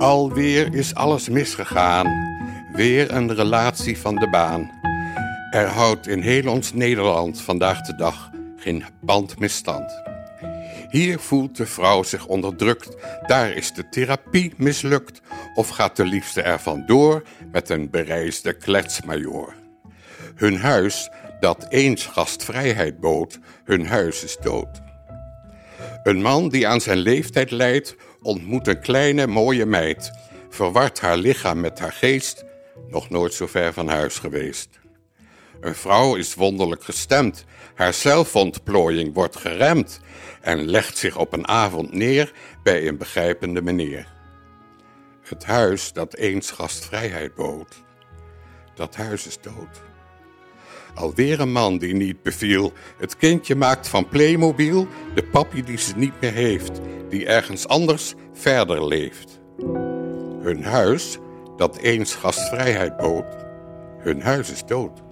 Alweer is alles misgegaan. Weer een relatie van de baan. Er houdt in heel ons Nederland vandaag de dag geen band misstand. Hier voelt de vrouw zich onderdrukt, daar is de therapie mislukt, of gaat de liefste ervan door met een bereisde kletsmajor. Hun huis, dat eens gastvrijheid bood, hun huis is dood. Een man die aan zijn leeftijd leidt, ontmoet een kleine mooie meid, verward haar lichaam met haar geest, nog nooit zo ver van huis geweest. Een vrouw is wonderlijk gestemd, haar zelfontplooiing wordt geremd en legt zich op een avond neer bij een begrijpende meneer. Het huis dat eens gastvrijheid bood, dat huis is dood. Alweer een man die niet beviel. Het kindje maakt van Playmobil de papi die ze niet meer heeft, die ergens anders verder leeft. Hun huis, dat eens gastvrijheid bood, hun huis is dood.